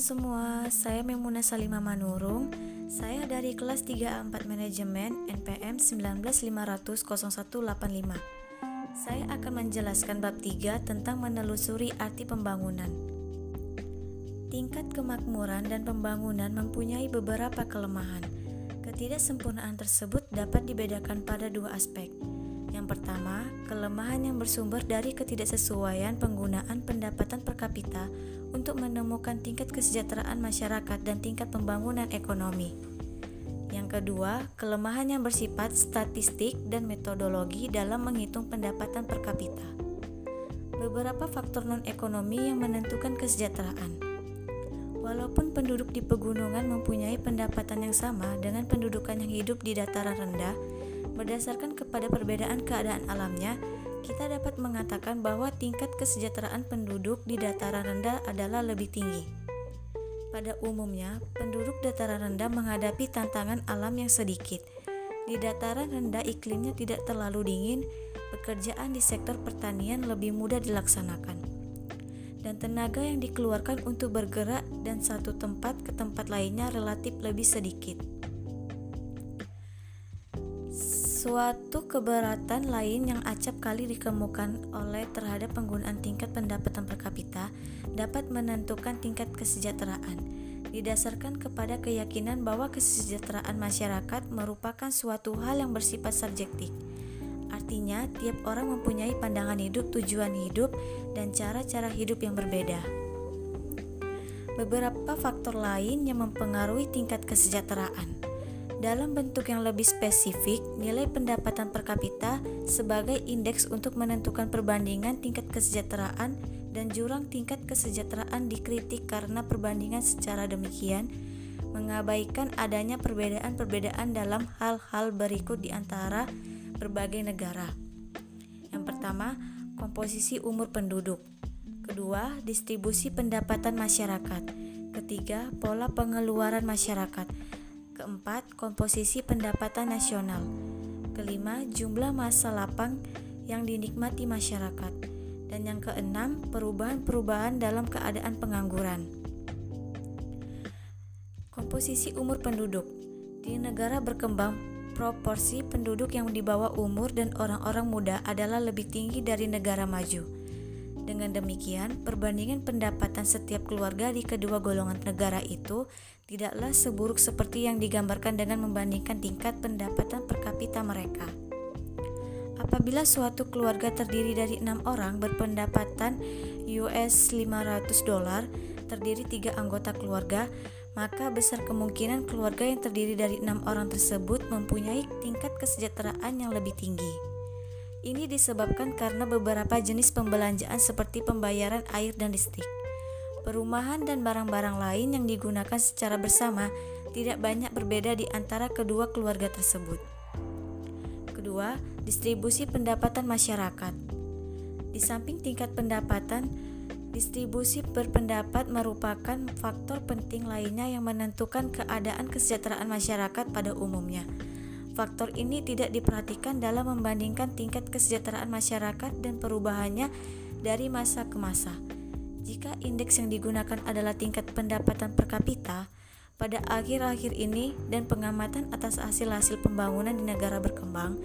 teman-teman semua, saya Memuna Salima Manurung. Saya dari kelas 3A4 Manajemen NPM 195000185. Saya akan menjelaskan bab 3 tentang menelusuri arti pembangunan. Tingkat kemakmuran dan pembangunan mempunyai beberapa kelemahan. Ketidaksempurnaan tersebut dapat dibedakan pada dua aspek. Yang pertama, kelemahan yang bersumber dari ketidaksesuaian penggunaan pendapatan per kapita untuk menemukan tingkat kesejahteraan masyarakat dan tingkat pembangunan ekonomi. Yang kedua, kelemahan yang bersifat statistik dan metodologi dalam menghitung pendapatan per kapita. Beberapa faktor non-ekonomi yang menentukan kesejahteraan. Walaupun penduduk di pegunungan mempunyai pendapatan yang sama dengan pendudukan yang hidup di dataran rendah, Berdasarkan kepada perbedaan keadaan alamnya, kita dapat mengatakan bahwa tingkat kesejahteraan penduduk di dataran rendah adalah lebih tinggi. Pada umumnya, penduduk dataran rendah menghadapi tantangan alam yang sedikit. Di dataran rendah iklimnya tidak terlalu dingin, pekerjaan di sektor pertanian lebih mudah dilaksanakan. Dan tenaga yang dikeluarkan untuk bergerak dan satu tempat ke tempat lainnya relatif lebih sedikit. Suatu keberatan lain yang acap kali dikemukakan oleh terhadap penggunaan tingkat pendapatan per kapita dapat menentukan tingkat kesejahteraan. Didasarkan kepada keyakinan bahwa kesejahteraan masyarakat merupakan suatu hal yang bersifat subjektif. Artinya, tiap orang mempunyai pandangan hidup, tujuan hidup, dan cara-cara hidup yang berbeda. Beberapa faktor lain yang mempengaruhi tingkat kesejahteraan dalam bentuk yang lebih spesifik, nilai pendapatan per kapita sebagai indeks untuk menentukan perbandingan tingkat kesejahteraan dan jurang tingkat kesejahteraan dikritik karena perbandingan secara demikian mengabaikan adanya perbedaan-perbedaan dalam hal-hal berikut di antara berbagai negara. Yang pertama, komposisi umur penduduk. Kedua, distribusi pendapatan masyarakat. Ketiga, pola pengeluaran masyarakat. Keempat, komposisi pendapatan nasional. Kelima, jumlah masa lapang yang dinikmati masyarakat. Dan yang keenam, perubahan-perubahan dalam keadaan pengangguran. Komposisi umur penduduk di negara berkembang, proporsi penduduk yang di bawah umur dan orang-orang muda adalah lebih tinggi dari negara maju. Dengan demikian, perbandingan pendapatan setiap keluarga di kedua golongan negara itu tidaklah seburuk seperti yang digambarkan dengan membandingkan tingkat pendapatan per kapita mereka. Apabila suatu keluarga terdiri dari enam orang berpendapatan US 500 dolar, terdiri tiga anggota keluarga, maka besar kemungkinan keluarga yang terdiri dari enam orang tersebut mempunyai tingkat kesejahteraan yang lebih tinggi. Ini disebabkan karena beberapa jenis pembelanjaan seperti pembayaran air dan listrik perumahan dan barang-barang lain yang digunakan secara bersama tidak banyak berbeda di antara kedua keluarga tersebut. Kedua, distribusi pendapatan masyarakat. Di samping tingkat pendapatan, distribusi berpendapat merupakan faktor penting lainnya yang menentukan keadaan kesejahteraan masyarakat pada umumnya. Faktor ini tidak diperhatikan dalam membandingkan tingkat kesejahteraan masyarakat dan perubahannya dari masa ke masa. Jika indeks yang digunakan adalah tingkat pendapatan per kapita, pada akhir-akhir ini dan pengamatan atas hasil-hasil pembangunan di negara berkembang,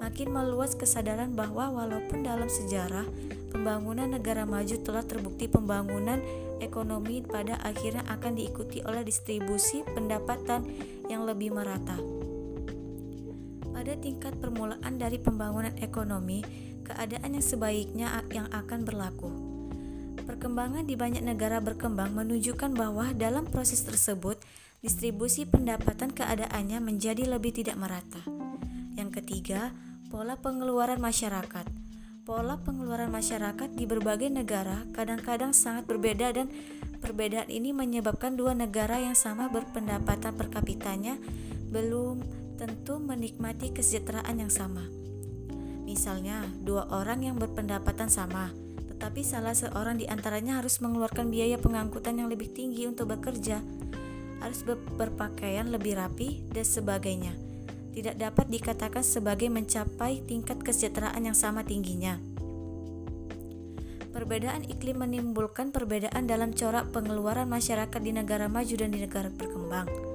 makin meluas kesadaran bahwa walaupun dalam sejarah pembangunan negara maju telah terbukti pembangunan ekonomi pada akhirnya akan diikuti oleh distribusi pendapatan yang lebih merata. Pada tingkat permulaan dari pembangunan ekonomi, keadaan yang sebaiknya yang akan berlaku. Perkembangan di banyak negara berkembang menunjukkan bahwa dalam proses tersebut, distribusi pendapatan keadaannya menjadi lebih tidak merata. Yang ketiga, pola pengeluaran masyarakat. Pola pengeluaran masyarakat di berbagai negara kadang-kadang sangat berbeda dan perbedaan ini menyebabkan dua negara yang sama berpendapatan per kapitanya belum tentu menikmati kesejahteraan yang sama. Misalnya, dua orang yang berpendapatan sama, tapi salah seorang di antaranya harus mengeluarkan biaya pengangkutan yang lebih tinggi untuk bekerja, harus berpakaian lebih rapi, dan sebagainya. Tidak dapat dikatakan sebagai mencapai tingkat kesejahteraan yang sama tingginya. Perbedaan iklim menimbulkan perbedaan dalam corak pengeluaran masyarakat di negara maju dan di negara berkembang.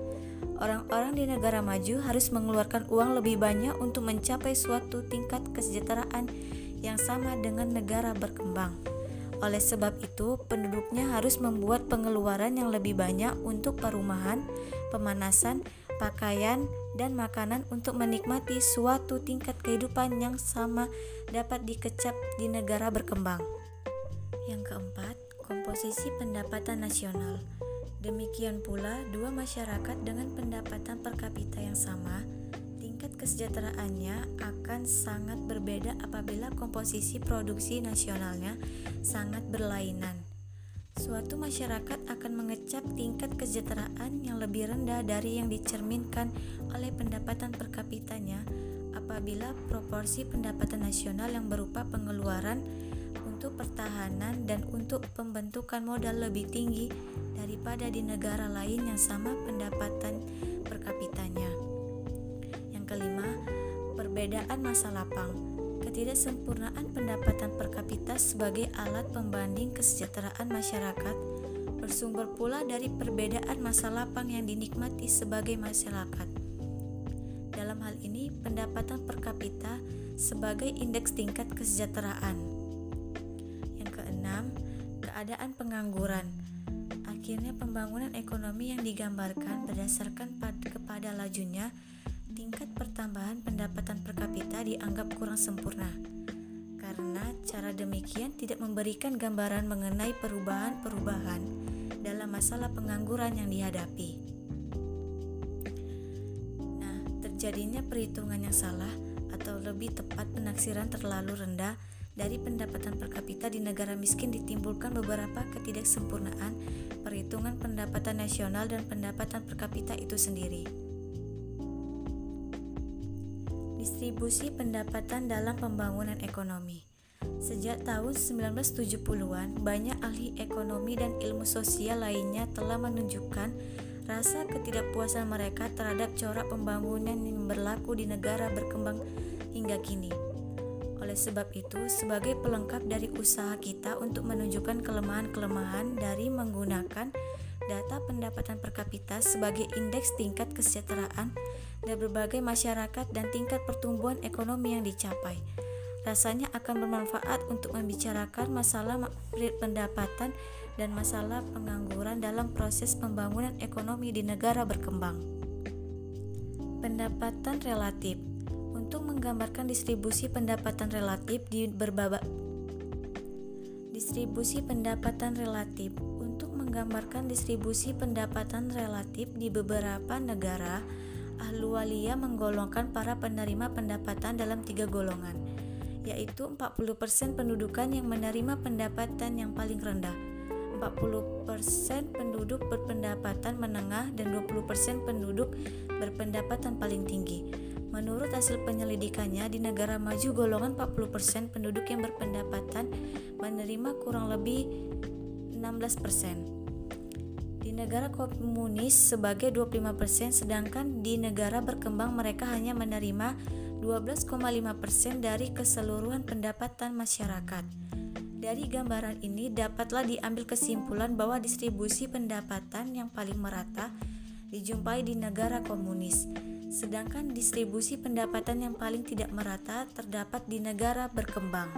Orang-orang di negara maju harus mengeluarkan uang lebih banyak untuk mencapai suatu tingkat kesejahteraan yang sama dengan negara berkembang. Oleh sebab itu, penduduknya harus membuat pengeluaran yang lebih banyak untuk perumahan, pemanasan, pakaian, dan makanan untuk menikmati suatu tingkat kehidupan yang sama dapat dikecap di negara berkembang. Yang keempat, komposisi pendapatan nasional. Demikian pula, dua masyarakat dengan pendapatan per kapita yang sama, tingkat kesejahteraannya akan sangat berbeda apabila komposisi produksi nasionalnya sangat berlainan. Suatu masyarakat akan mengecap tingkat kesejahteraan yang lebih rendah dari yang dicerminkan oleh pendapatan per kapitanya apabila proporsi pendapatan nasional yang berupa pengeluaran untuk pertahanan dan untuk pembentukan modal lebih tinggi daripada di negara lain yang sama pendapatan per kapitanya. Yang kelima, perbedaan masa lapang. Ketidaksempurnaan pendapatan per kapita sebagai alat pembanding kesejahteraan masyarakat bersumber pula dari perbedaan masa lapang yang dinikmati sebagai masyarakat. Dalam hal ini, pendapatan per kapita sebagai indeks tingkat kesejahteraan keadaan pengangguran. Akhirnya pembangunan ekonomi yang digambarkan berdasarkan kepada lajunya tingkat pertambahan pendapatan per kapita dianggap kurang sempurna. Karena cara demikian tidak memberikan gambaran mengenai perubahan-perubahan dalam masalah pengangguran yang dihadapi. Nah, terjadinya perhitungan yang salah atau lebih tepat penaksiran terlalu rendah dari pendapatan per kapita di negara miskin ditimbulkan beberapa ketidaksempurnaan perhitungan pendapatan nasional dan pendapatan per kapita itu sendiri. Distribusi pendapatan dalam pembangunan ekonomi. Sejak tahun 1970-an, banyak ahli ekonomi dan ilmu sosial lainnya telah menunjukkan rasa ketidakpuasan mereka terhadap corak pembangunan yang berlaku di negara berkembang hingga kini. Oleh sebab itu, sebagai pelengkap dari usaha kita untuk menunjukkan kelemahan-kelemahan dari menggunakan data pendapatan per kapita sebagai indeks tingkat kesejahteraan dan berbagai masyarakat dan tingkat pertumbuhan ekonomi yang dicapai. Rasanya akan bermanfaat untuk membicarakan masalah pendapatan dan masalah pengangguran dalam proses pembangunan ekonomi di negara berkembang. Pendapatan relatif untuk menggambarkan distribusi pendapatan relatif di berbabak distribusi pendapatan relatif untuk menggambarkan distribusi pendapatan relatif di beberapa negara Ahluwalia menggolongkan para penerima pendapatan dalam tiga golongan yaitu 40% pendudukan yang menerima pendapatan yang paling rendah 40% penduduk berpendapatan menengah dan 20% penduduk berpendapatan paling tinggi Menurut hasil penyelidikannya, di negara maju golongan 40% penduduk yang berpendapatan menerima kurang lebih 16%. Di negara komunis sebagai 25%, sedangkan di negara berkembang mereka hanya menerima 12,5% dari keseluruhan pendapatan masyarakat. Dari gambaran ini dapatlah diambil kesimpulan bahwa distribusi pendapatan yang paling merata dijumpai di negara komunis sedangkan distribusi pendapatan yang paling tidak merata terdapat di negara berkembang.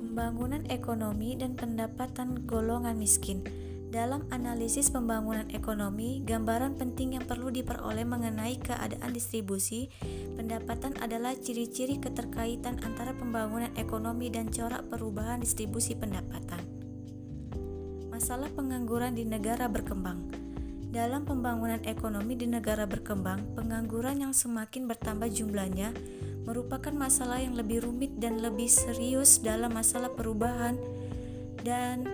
Pembangunan ekonomi dan pendapatan golongan miskin. Dalam analisis pembangunan ekonomi, gambaran penting yang perlu diperoleh mengenai keadaan distribusi pendapatan adalah ciri-ciri keterkaitan antara pembangunan ekonomi dan corak perubahan distribusi pendapatan. Masalah pengangguran di negara berkembang. Dalam pembangunan ekonomi di negara berkembang, pengangguran yang semakin bertambah jumlahnya merupakan masalah yang lebih rumit dan lebih serius dalam masalah perubahan dan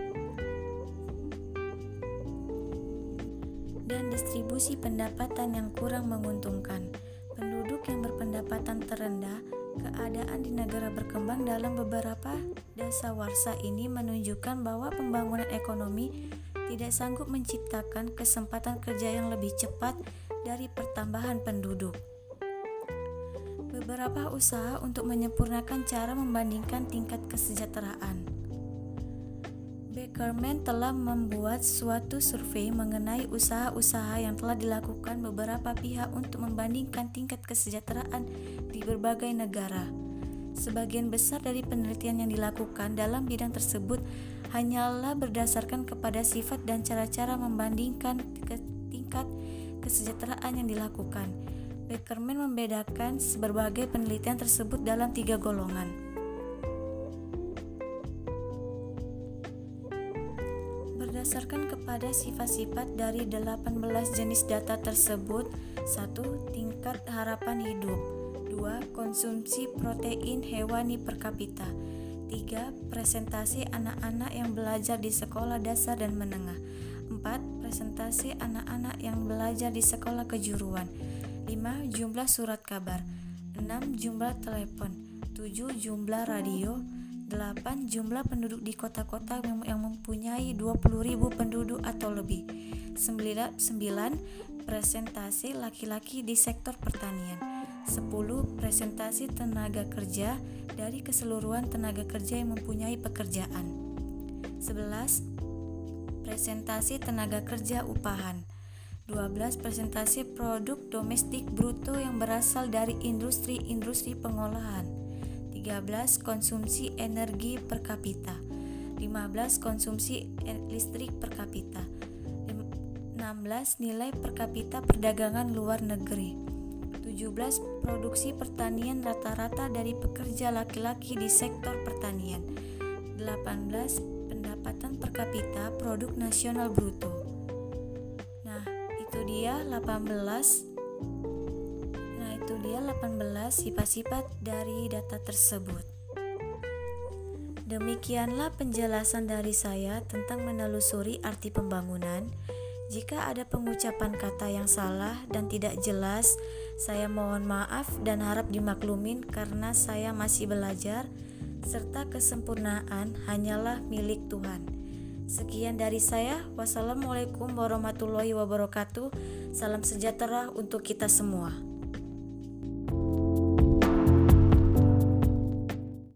dan distribusi pendapatan yang kurang menguntungkan. Penduduk yang berpendapatan terendah, keadaan di negara berkembang dalam beberapa dasawarsa ini menunjukkan bahwa pembangunan ekonomi tidak sanggup menciptakan kesempatan kerja yang lebih cepat dari pertambahan penduduk. Beberapa usaha untuk menyempurnakan cara membandingkan tingkat kesejahteraan. Beckerman telah membuat suatu survei mengenai usaha-usaha yang telah dilakukan beberapa pihak untuk membandingkan tingkat kesejahteraan di berbagai negara. Sebagian besar dari penelitian yang dilakukan dalam bidang tersebut hanyalah berdasarkan kepada sifat dan cara-cara membandingkan ke tingkat kesejahteraan yang dilakukan. Beckerman membedakan berbagai penelitian tersebut dalam tiga golongan. Berdasarkan kepada sifat-sifat dari 18 jenis data tersebut, 1. Tingkat harapan hidup 2. Konsumsi protein hewani per kapita 3. Presentasi anak-anak yang belajar di sekolah dasar dan menengah 4. Presentasi anak-anak yang belajar di sekolah kejuruan 5. Jumlah surat kabar 6. Jumlah telepon 7. Jumlah radio 8. Jumlah penduduk di kota-kota yang mempunyai 20.000 penduduk atau lebih. 9. Presentasi laki-laki di sektor pertanian. 10. Presentasi tenaga kerja dari keseluruhan tenaga kerja yang mempunyai pekerjaan. 11. Presentasi tenaga kerja upahan. 12. Presentasi produk domestik bruto yang berasal dari industri-industri pengolahan. 13 konsumsi energi per kapita 15 konsumsi listrik per kapita 16 nilai per kapita perdagangan luar negeri 17 produksi pertanian rata-rata dari pekerja laki-laki di sektor pertanian 18 pendapatan per kapita produk nasional bruto nah itu dia 18 itu dia 18 sifat-sifat dari data tersebut. Demikianlah penjelasan dari saya tentang menelusuri arti pembangunan. Jika ada pengucapan kata yang salah dan tidak jelas, saya mohon maaf dan harap dimaklumin karena saya masih belajar serta kesempurnaan hanyalah milik Tuhan. Sekian dari saya. Wassalamualaikum warahmatullahi wabarakatuh. Salam sejahtera untuk kita semua.